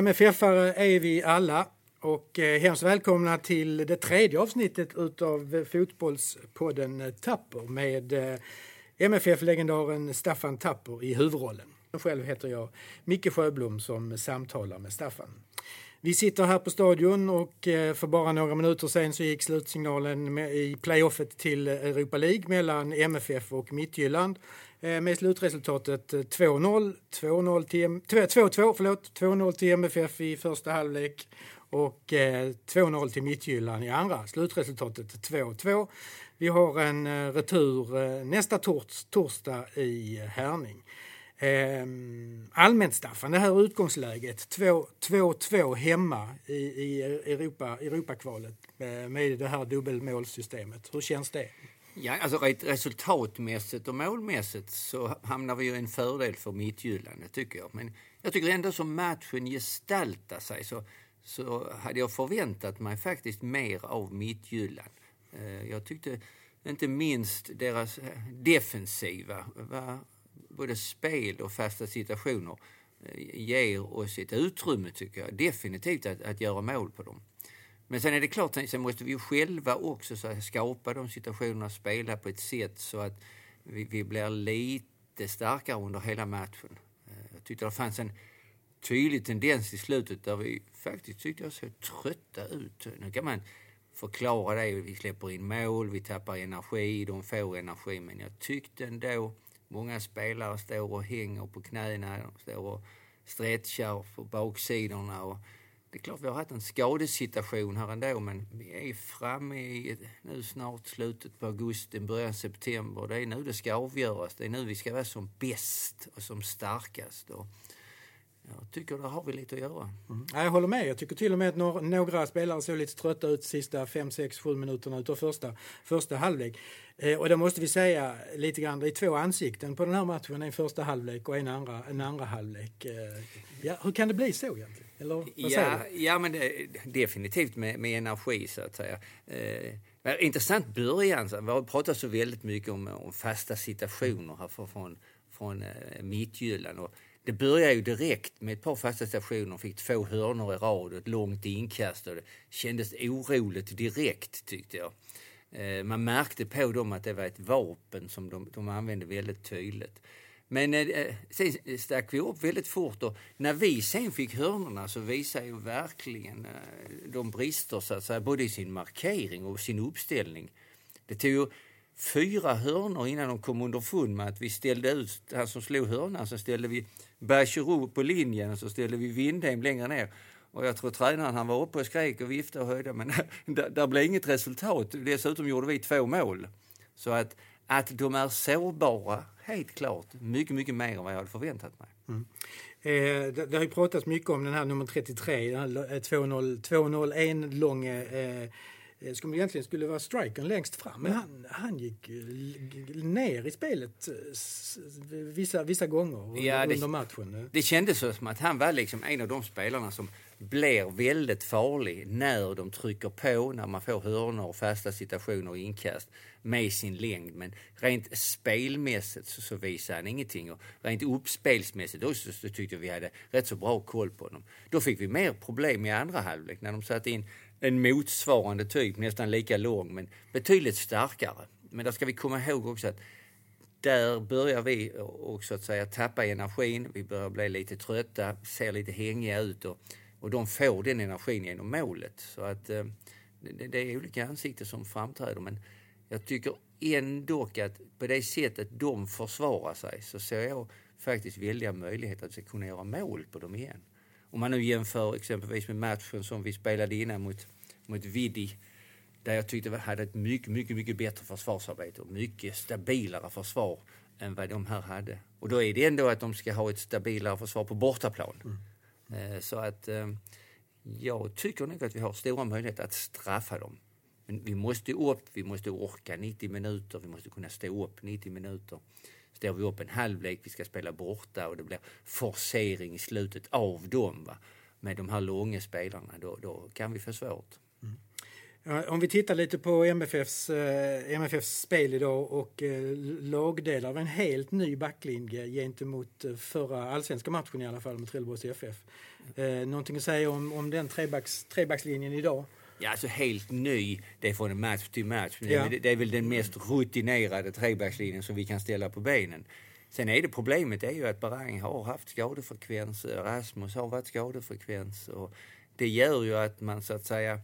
MFF-are är vi alla och eh, hemskt välkomna till det tredje avsnittet utav Fotbollspodden Tapper med eh, MFF-legendaren Staffan Tapper i huvudrollen. Själv heter jag Micke Sjöblom som samtalar med Staffan. Vi sitter här på stadion och eh, för bara några minuter sen så gick slutsignalen i playoffet till eh, Europa League mellan MFF och Midtjylland eh, med slutresultatet 2-0, 2-0 till 2-2, förlåt, 2-0 till MFF i första halvlek och 2-0 till Midtjylland i andra. Slutresultatet 2-2. Vi har en retur nästa tors, torsdag i Härning. Ehm, allmänt Staffan, det här utgångsläget 2-2 hemma i, i Europa, Europakvalet eh, med det här dubbelmålssystemet. Hur känns det? Ja, alltså resultatmässigt och målmässigt så hamnar vi ju i en fördel för Midtjylland, tycker jag. Men jag tycker ändå som matchen gestaltar sig så, så hade jag förväntat mig faktiskt mer av Midtjylland. Eh, jag tyckte inte minst deras eh, defensiva, både spel och fasta situationer, eh, ger oss ett utrymme, tycker jag, definitivt att, att göra mål på dem. Men sen är det klart, sen måste vi ju själva också så skapa de situationerna, spela på ett sätt så att vi, vi blir lite starkare under hela matchen. Eh, jag tyckte det fanns en tydlig tendens i slutet där vi faktiskt tyckte jag såg trötta ut. Nu kan man förklara det, vi släpper in mål, vi tappar energi, de får energi, men jag tyckte ändå många spelare står och hänger på knäna, de står och stretchar på baksidorna och det är klart vi har haft en skadesituation här ändå men vi är framme i nu snart slutet på augusti, början september. Det är nu det ska avgöras. Det är nu vi ska vara som bäst och som starkast. Och jag tycker där har vi lite att göra. Mm. Jag håller med. Jag tycker till och med att några, några spelare såg lite trötta ut sista 5, 6, 7 minuterna utav första, första halvlek. Eh, och det måste vi säga lite grann, det är två ansikten på den här matchen. En första halvlek och en andra, en andra halvlek. Eh, ja, hur kan det bli så egentligen? Eller vad ja, ja, men det, definitivt med, med energi så att säga. Eh, intressant början. Så, vi har pratat så väldigt mycket om, om fasta situationer här från, från eh, Midtjylland. Och det började ju direkt med ett par fasta stationer, fick två hörnor i rad och ett långt inkast. Och det kändes oroligt direkt tyckte jag. Eh, man märkte på dem att det var ett vapen som de, de använde väldigt tydligt. Men eh, eh, sen stack vi upp väldigt fort och när vi sen fick hörnorna så visade ju verkligen eh, de brister så att säga, både i sin markering och sin uppställning. Det tog fyra hörnor innan de kom underfund med att vi ställde ut han som slog hörnan, så ställde vi Bergerou på linjen och så ställde vi Windheim längre ner. Och jag tror tränaren han var uppe och skrek och viftade och höjde men där, där blev inget resultat. Dessutom gjorde vi två mål. Så att, att de är sårbara, helt klart, mycket, mycket mer än vad jag hade förväntat mig. Mm. Eh, det, det, har ju pratats mycket om den här nummer 33, 2-0, lång eh, Eh, som egentligen skulle vara strikern längst fram. Men han, han gick ner i spelet eh, vissa, vissa gånger ja, under det, matchen. Det kändes som att han var liksom en av de spelarna som blir väldigt farlig när de trycker på, när man får hörnor och fasta situationer och inkast med sin längd. Men rent spelmässigt så, så visar han ingenting. Och rent uppspelsmässigt också så tyckte vi hade rätt så bra koll på honom. Då fick vi mer problem i andra halvlek när de satte in en motsvarande typ, nästan lika lång men betydligt starkare. Men där ska vi komma ihåg också att där börjar vi också att säga tappa energin. Vi börjar bli lite trötta, ser lite hängiga ut och, och de får den energin genom målet. Så att eh, det, det, är olika ansikten som framträder men jag tycker ändå att på det sättet de försvarar sig så ser jag faktiskt väldiga möjligheter att kunna göra mål på dem igen. Om man nu jämför exempelvis med matchen som vi spelade innan mot, mot Vidi där jag tyckte vi hade ett mycket, mycket, mycket bättre försvarsarbete och mycket stabilare försvar än vad de här hade. Och då är det ändå att de ska ha ett stabilare försvar på bortaplan. Mm. Eh, så att eh, jag tycker nog att vi har stora möjligheter att straffa dem. Men vi måste upp, vi måste orka 90 minuter, vi måste kunna stå upp 90 minuter står vi upp en halvlek, vi ska spela borta och det blir forcering i slutet av dem. Va? Med de här långa spelarna, då, då kan vi få svårt. Om vi tittar lite på MFFs, eh, MFFs spel idag och eh, lagdelar av en helt ny backlinje gentemot eh, förra allsvenska matchen i alla fall med Trelleborgs FF. Någonting att säga om, om den trebacks, trebackslinjen idag? Ja, alltså helt ny, det är från match till match. Ja. Det, det är väl den mest rutinerade trebackslinjen som vi kan ställa på benen. Sen är det problemet är ju att Barang har haft skadefrekvens, Rasmus har varit skadefrekvens och det gör ju att man så att säga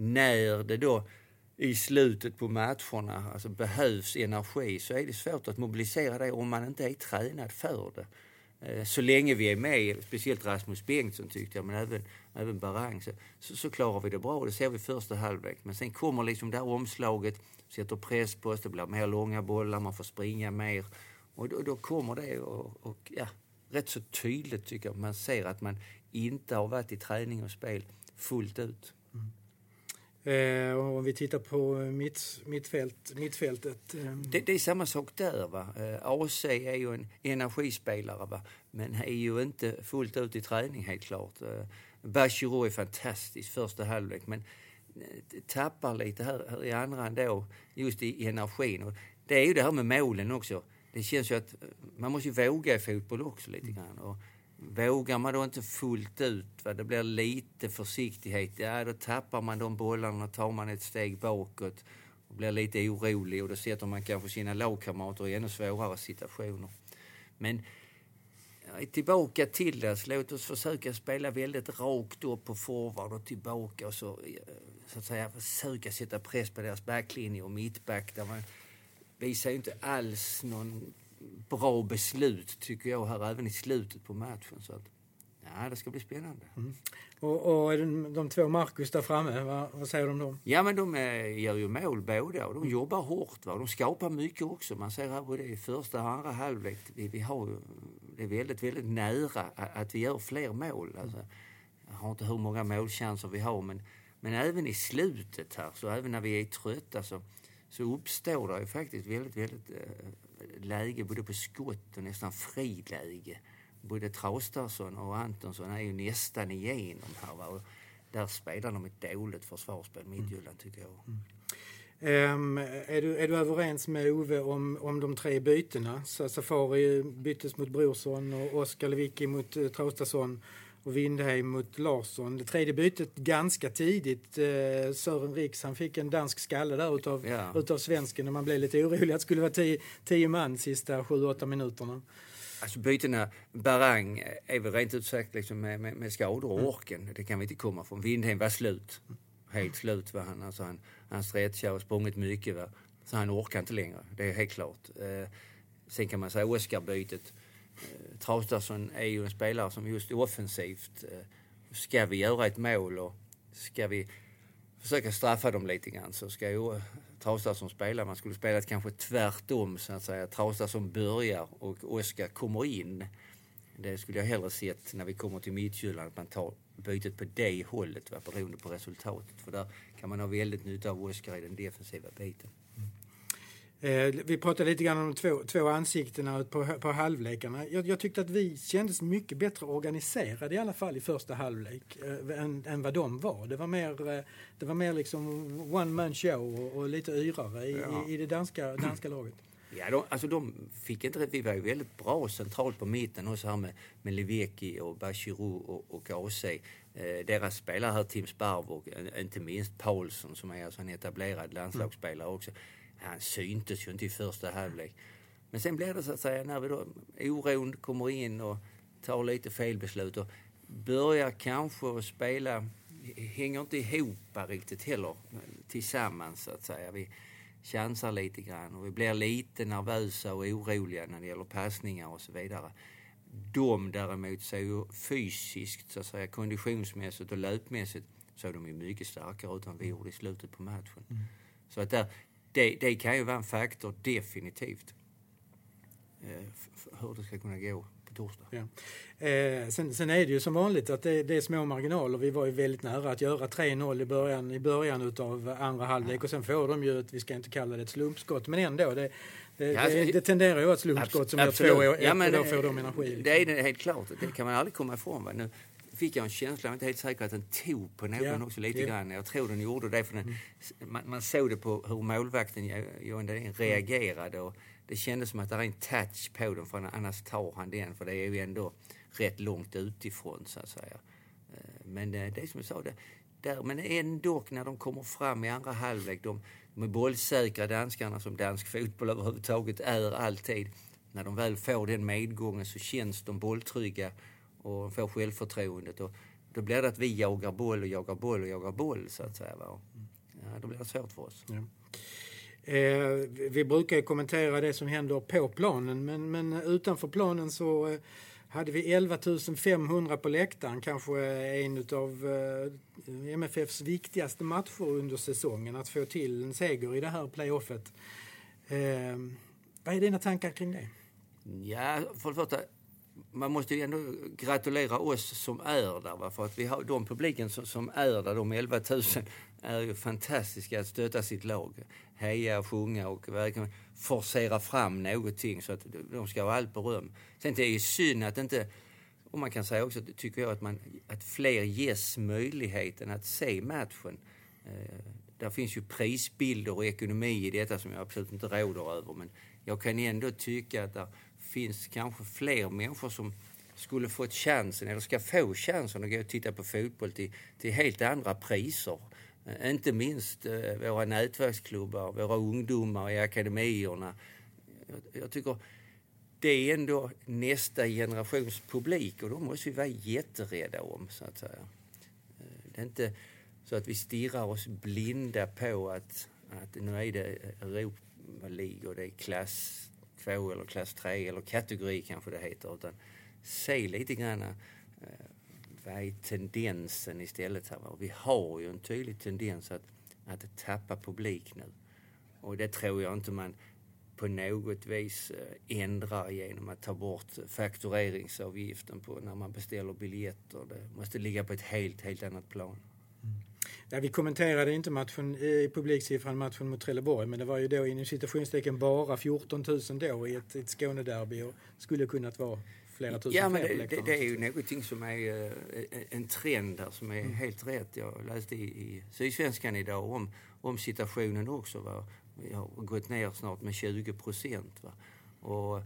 när det då i slutet på matcherna alltså behövs energi så är det svårt att mobilisera det om man inte är tränad för det. Eh, så länge vi är med, speciellt Rasmus Bengtsson tyckte jag, men även, även Barang, så, så, så klarar vi det bra. Det ser vi första halvlek. Men sen kommer liksom det här omslaget, sätter press på oss, det blir mer långa bollar, man får springa mer. Och då, då kommer det och, och, ja, rätt så tydligt tycker jag. Man ser att man inte har varit i träning och spel fullt ut. Mm. Eh, om vi tittar på mitt, mittfält, mittfältet. Eh. Det, det, är samma sak där. Va? Eh, AC är ju en energispelare va? men är ju inte fullt ut i träning helt klart. Eh, Bachirou är fantastisk första halvlek men eh, tappar lite här, i andra ändå just i, i energin. Och det är ju det här med målen också. Det känns ju att eh, man måste ju våga i fotboll också lite grann. Och Vågar man då inte fullt ut, va, det blir lite försiktighet, ja då tappar man de bollarna och tar man ett steg bakåt och blir lite orolig och då sätter man kanske sina lagkamrater i ännu svårare situationer. Men tillbaka till det, alltså, låt oss försöka spela väldigt rakt upp på forward och tillbaka och så, så att säga försöka sätta press på deras backlinje och mittback där man visar ju inte alls någon bra beslut tycker jag här även i slutet på matchen. Så att, ja, det ska bli spännande. Mm. Och, och de två Marcus där framme, vad, vad säger du om dem? Ja men de eh, gör ju mål båda och de jobbar hårt. Va? De skapar mycket också. Man ser här både i första och andra halvlek. Vi, vi har det är väldigt, väldigt nära att vi gör fler mål. Alltså, jag har inte hur många målchanser vi har men, men även i slutet här, så även när vi är trötta så, så uppstår det ju faktiskt väldigt, väldigt eh, läge både på skott och nästan friläge. Både Traustason och Antonsson är ju nästan igenom här. Va? Och där spelar de ett dåligt försvarsspel, Midtjylland, tycker jag. Mm. Um, är, du, är du överens med Ove om, om de tre bytena? Så Safari byttes mot Brorsson och Oskar Lewicki mot uh, Traustason och Windheim mot Larsson. Det tredje bytet ganska tidigt. Eh, Sören Riks han fick en dansk skalle där utav, ja. utav svensken och man blev lite orolig att det skulle vara tio, tio man sista 7-8 minuterna. Alltså bytena, Barang är väl rent ut sagt liksom med, med, med skador och mm. orken. Det kan vi inte komma från. Windheim var slut. Helt slut var han. Alltså han, han stretchade och sprungit mycket. Va? Så han orkar inte längre. Det är helt klart. Eh, sen kan man säga Oskar-bytet Eh, Eh, Traustason är ju en spelare som just offensivt, eh, ska vi göra ett mål och ska vi försöka straffa dem lite grann så ska ju eh, Traustason spela. Man skulle spela kanske tvärtom så att säga. Traustason börjar och Oskar kommer in. Det skulle jag hellre sett när vi kommer till Midtjylland, att man tar bytet på det hållet, va, beroende på resultatet. För där kan man ha väldigt nytta av Oskar i den defensiva biten. Mm vi pratade lite grann om de två, två ansiktena på, på halvlekarna. Jag, jag, tyckte att vi kändes mycket bättre organiserade i alla fall i första halvlek eh, än, än, vad de var. Det var mer, eh, det var mer liksom one man show och, och lite yrare i, ja. i, i, det danska, danska laget. Ja, de, alltså de fick inte Vi var ju väldigt bra centralt på mitten också här med, med Leveki och Bachirou och, och AC. Eh, deras spelare här, Tim Sparv och eh, inte minst Paulsson som är alltså en etablerad landslagsspelare också han syntes ju inte i första halvlek. Men sen blir det så att säga när vi då oron kommer in och tar lite felbeslut och börjar kanske att spela, hänger inte ihop riktigt heller tillsammans så att säga. Vi chansar lite grann och vi blir lite nervösa och oroliga när det gäller passningar och så vidare. De däremot ser ju fysiskt, så att säga, konditionsmässigt och löpmässigt såg de ju mycket starkare ut än vi gjorde i slutet på matchen. Mm. Så att där, det, det kan ju vara en faktor, definitivt, eh, hur det ska kunna gå på torsdag. Ja. Eh, sen, sen, är det ju som vanligt att det, det, är små marginaler. Vi var ju väldigt nära att göra 3-0 i början, i början utav andra halvlek ja. och sen får de ju ett, vi ska inte kalla det ett slumpskott, men ändå. Det, det, ja, alltså, det, det tenderar ju att slumpskott som gör två ja, men, då får de energi. Det är helt klart, det kan man aldrig komma ifrån. Va? Nu fick jag en känsla, jag är inte helt säker, att den tog på någon ja. också lite ja. grann. Jag tror den gjorde det, för den, mm. man, man, såg det på hur målvakten Johan Dahlin reagerade. Och det kändes som att det är en touch på den, för annars tar han den, för det är ju ändå rätt långt utifrån så att säga. Eh, men det är som jag sa, det, där, men ändå när de kommer fram i andra halvlek, de, de är bollsäkra danskarna som dansk fotboll överhuvudtaget är alltid. När de väl får den medgången så känns de bolltrygga och får självförtroendet. Och då blir det att vi jagar boll och jagar boll och jagar boll så att säga. Ja, då blir det svårt för oss. Ja. Eh, vi brukar kommentera det som händer på planen men, men utanför planen så eh, hade vi 11 500 på läktaren, kanske en av eh, MFFs viktigaste matcher under säsongen, att få till en seger i det här playoffet. Eh, vad är dina tankar kring det? Ja, för det första, man måste ju ändå gratulera oss som är där. Va? För att vi har de publiken som, som är där, de 11 000, är ju fantastiska att stötta sitt lag. Heja, sjunga och verkligen forcera fram någonting så att de ska ha allt beröm. Sen det är det synd att inte, och man kan säga också, tycker jag, att, man, att fler ges möjligheten att se matchen. Eh, där finns ju prisbilder och ekonomi i detta som jag absolut inte råder över. Men jag kan ändå tycka att där finns kanske fler människor som skulle fått chansen, eller ska få chansen att gå och titta på fotboll till, till helt andra priser. Eh, inte minst eh, våra nätverksklubbar, våra ungdomar i akademierna. Jag, jag tycker det är ändå nästa generations publik och de måste vi vara jätterädda om, så att säga. Eh, det är inte så att vi stirrar oss blinda på att, att nu är det Europa League och det är klass 2 eller klass 3 eller kategori kanske det heter. Utan se lite grann eh, vad är tendensen istället? Här? Vi har ju en tydlig tendens att, att tappa publik nu. Och det tror jag inte man på något vis eh, ändrar genom att ta bort faktureringsavgiften på när man beställer biljetter. Det måste ligga på ett helt, helt annat plan. Ja, vi kommenterade inte matchen i publiksiffran matchen mot Trelleborg men det var ju då inom citationstecken bara 14 000 då i ett, ett Skånederby och skulle kunnat vara flera tusen Ja, men det, det, det, är ju någonting som är uh, en trend där som är mm. helt rätt. Jag läste i, i Sydsvenskan idag om, om situationen också. Va? Vi har gått ner snart med 20 procent. Och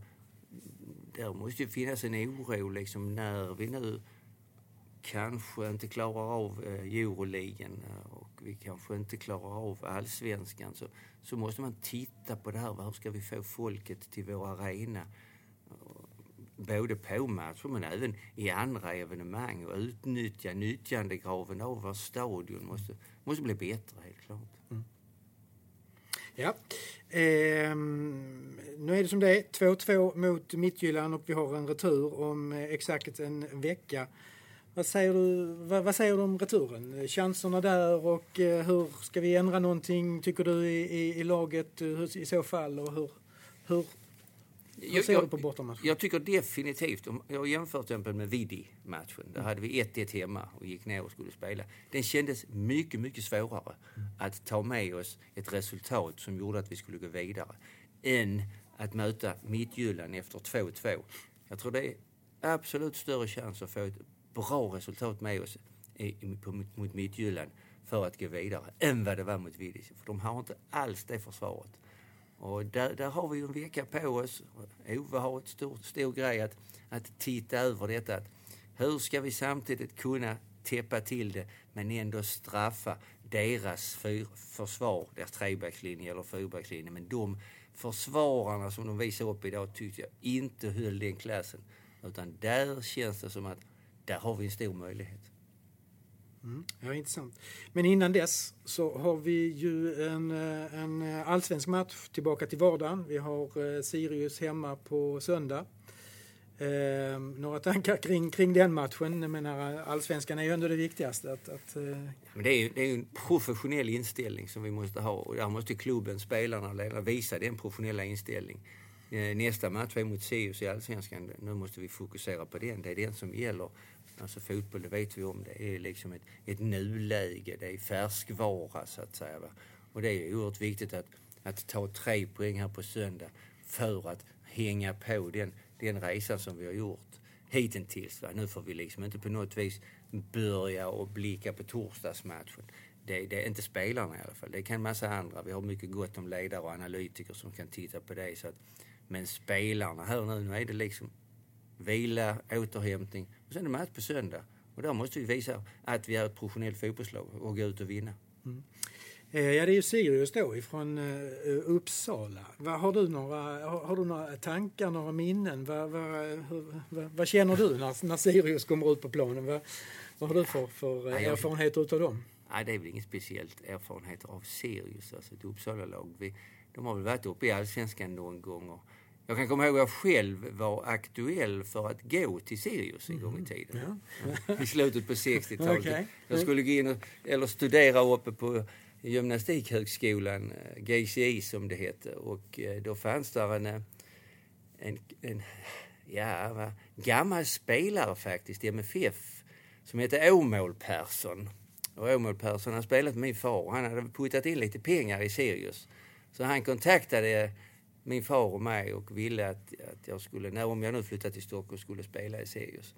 där måste ju finnas en oro liksom när vi nu kanske inte klarar av eh, Euroligan eh, och vi kanske inte klarar av allsvenskan så, så måste man titta på det här. Hur ska vi få folket till vår arena? både på matcher men även i andra evenemang och utnyttja nyttjandegraven av vår stadion måste, måste bli bättre helt klart. Mm. Ja. Ehm, nu är det som det är, 2-2 mot Midtjylland och vi har en retur om eh, exakt en vecka. Vad säger, du, vad, vad, säger du om returen? Chanserna där och eh, hur ska vi ändra någonting tycker du i, i, i laget i så fall och hur, hur hur ser du på bortamatchen? Jag tycker definitivt, jag har jämfört till exempel med Vidi-matchen. Där hade vi 1-1 hemma och gick ner och skulle spela. Den kändes mycket, mycket svårare att ta med oss ett resultat som gjorde att vi skulle gå vidare än att möta Midtjylland efter 2-2. Jag tror det är absolut större chans att få ett bra resultat med oss i, på, mot Midtjylland för att gå vidare än vad det var mot Vidi. För de har inte alls det försvaret. Och där, där har vi ju en vecka på oss. Ove har ett stort, stor grej att, att titta över detta. Att hur ska vi samtidigt kunna täppa till det men ändå straffa deras fyr, försvar, deras trebackslinje eller fyrbackslinje. Men de försvararna som de visar upp idag tyckte jag inte höll den klassen. Utan där känns det som att där har vi en stor möjlighet. Mm, ja, intressant. Men innan dess så har vi ju en, eh, en allsvensk match tillbaka till vardagen. Vi har eh, Sirius hemma på söndag. Eh, några tankar kring, kring den matchen? Jag menar, allsvenskan är ju ändå det viktigaste. Att, att, eh... Men det, är ju, det är en professionell inställning som vi måste ha och där måste klubben, spelarna, visa den professionella inställning. Eh, nästa match är mot Sirius i allsvenskan. Nu måste vi fokusera på den. Det är den som gäller. Alltså fotboll, det vet vi om, det är liksom ett, ett nuläge, det är färskvara så att säga. Va? Och det är oerhört viktigt att, att ta tre poäng här på söndag för att hänga på den, den resan som vi har gjort hittills. Va? Nu får vi liksom inte på något vis börja och blicka på torsdagsmatchen. Det, det, är inte spelarna i alla fall. Det kan massa andra. Vi har mycket gott om ledare och analytiker som kan titta på det. Så att, men spelarna här nu, nu är det liksom vila, återhämtning och sen är det match på söndag. Och där måste vi visa att vi är ett professionellt fotbollslag och gå ut och vinna. Mm. Eh, ja, det är ju Sirius då ifrån uh, Uppsala. Har, du några, har, du några tankar, några minnen? Vad, vad, vad, vad känner du när, när Sirius kommer ut på planen? Vad, vad har du för, för uh, erfarenheter utav dem? Nej, det är väl inget speciellt erfarenheter av Sirius, alltså ett Uppsala-lag. De har väl varit uppe i Allsvenskan någon gång. Och jag kan komma ihåg att jag själv var aktuell för att gå till Sirius en gång i tiden. Ja. I slutet på 60-talet. Okay. Jag skulle gå in och, eller studera uppe på Gymnastikhögskolan, eh, GCI som det hette. Och eh, då fanns där en, eh, en, en ja, gammal spelare faktiskt i MFF som hette Åmål Persson. Och Åmål Persson har spelat med min far. Han hade puttat in lite pengar i Sirius. Så han kontaktade min far och mig och ville att, att jag skulle, när om jag nu flyttade till Stockholm, skulle spela i Sirius.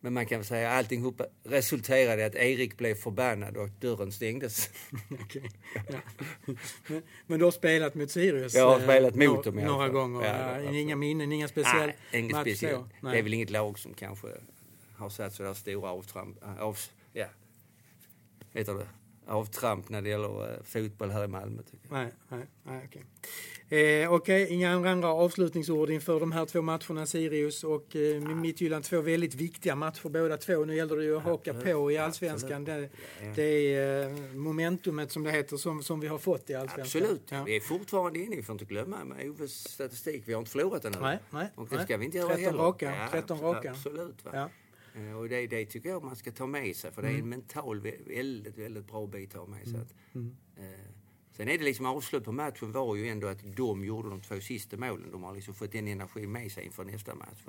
Men man kan säga att allting resulterade i att Erik blev förbannad och dörren stängdes. okay. ja. men, men, du har spelat mot Sirius? Jag har spelat eh, mot dem i Några gånger? Ja, ja, inga minnen, inga speciella Nej, inget speciellt. Det är väl inget lag som kanske har satt så där stora avtramp, av, ja, heter det, avtramp när det gäller uh, fotboll här i Malmö. Nej, nej, nej okej. Eh, Okej, okay. inga andra avslutningsord inför de här två matcherna, Sirius och eh, Midtjylland. Två väldigt viktiga matcher båda två. Nu gäller det ju att haka på i allsvenskan. Det, det är eh, momentumet som det heter som, som vi har fått i allsvenskan. Absolut. Ja. Vi är fortfarande inne, vi får inte glömma med Oves statistik. Vi har inte förlorat den Nej, nej. Och det ska vi inte göra 13 heller. Raka, ja, 13 raka. Absolut. Eh, och det, det tycker jag man ska ta med sig för det är en mm. mental väldigt, väldigt bra bit att ha med sig. Mm. mm. Sen är det liksom avslut på matchen var ju ändå att de gjorde de två sista målen. De har liksom fått den energin med sig inför nästa match.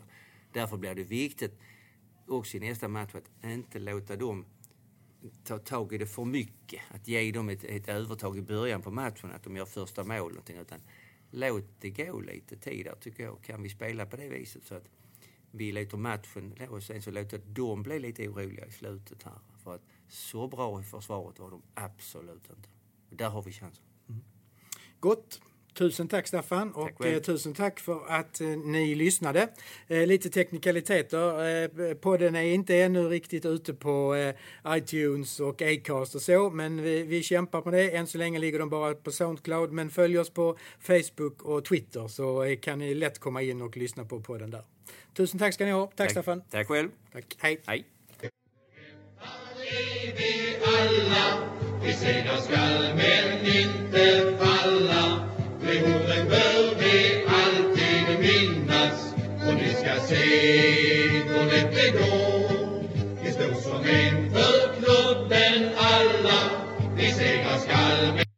Därför blir det viktigt också i nästa match att inte låta dem ta tag i det för mycket. Att ge dem ett, ett övertag i början på matchen, att de gör första mål. Utan låt det gå lite tid där tycker jag. Kan vi spela på det viset så att vi låter matchen och sen så låter dem bli lite oroliga i slutet här. För att så bra i försvaret var de absolut inte. Där har vi chansen. Mm. Gott. Tusen tack Staffan och tack eh, tusen tack för att eh, ni lyssnade. Eh, lite teknikaliteter. Eh, podden är inte ännu riktigt ute på eh, iTunes och Acast och så, men vi, vi kämpar på det. Än så länge ligger de bara på Soundcloud, men följ oss på Facebook och Twitter så eh, kan ni lätt komma in och lyssna på podden där. Tusen tack ska ni ha. Tack, tack. Staffan. Tack själv. Tack. Hej. Hej. I seger skall men inte falla. Tre orden bör vi alltid minnas. Och ni ska se hur lätt det går. Vi står som en för klubben alla. Vi segrar skall men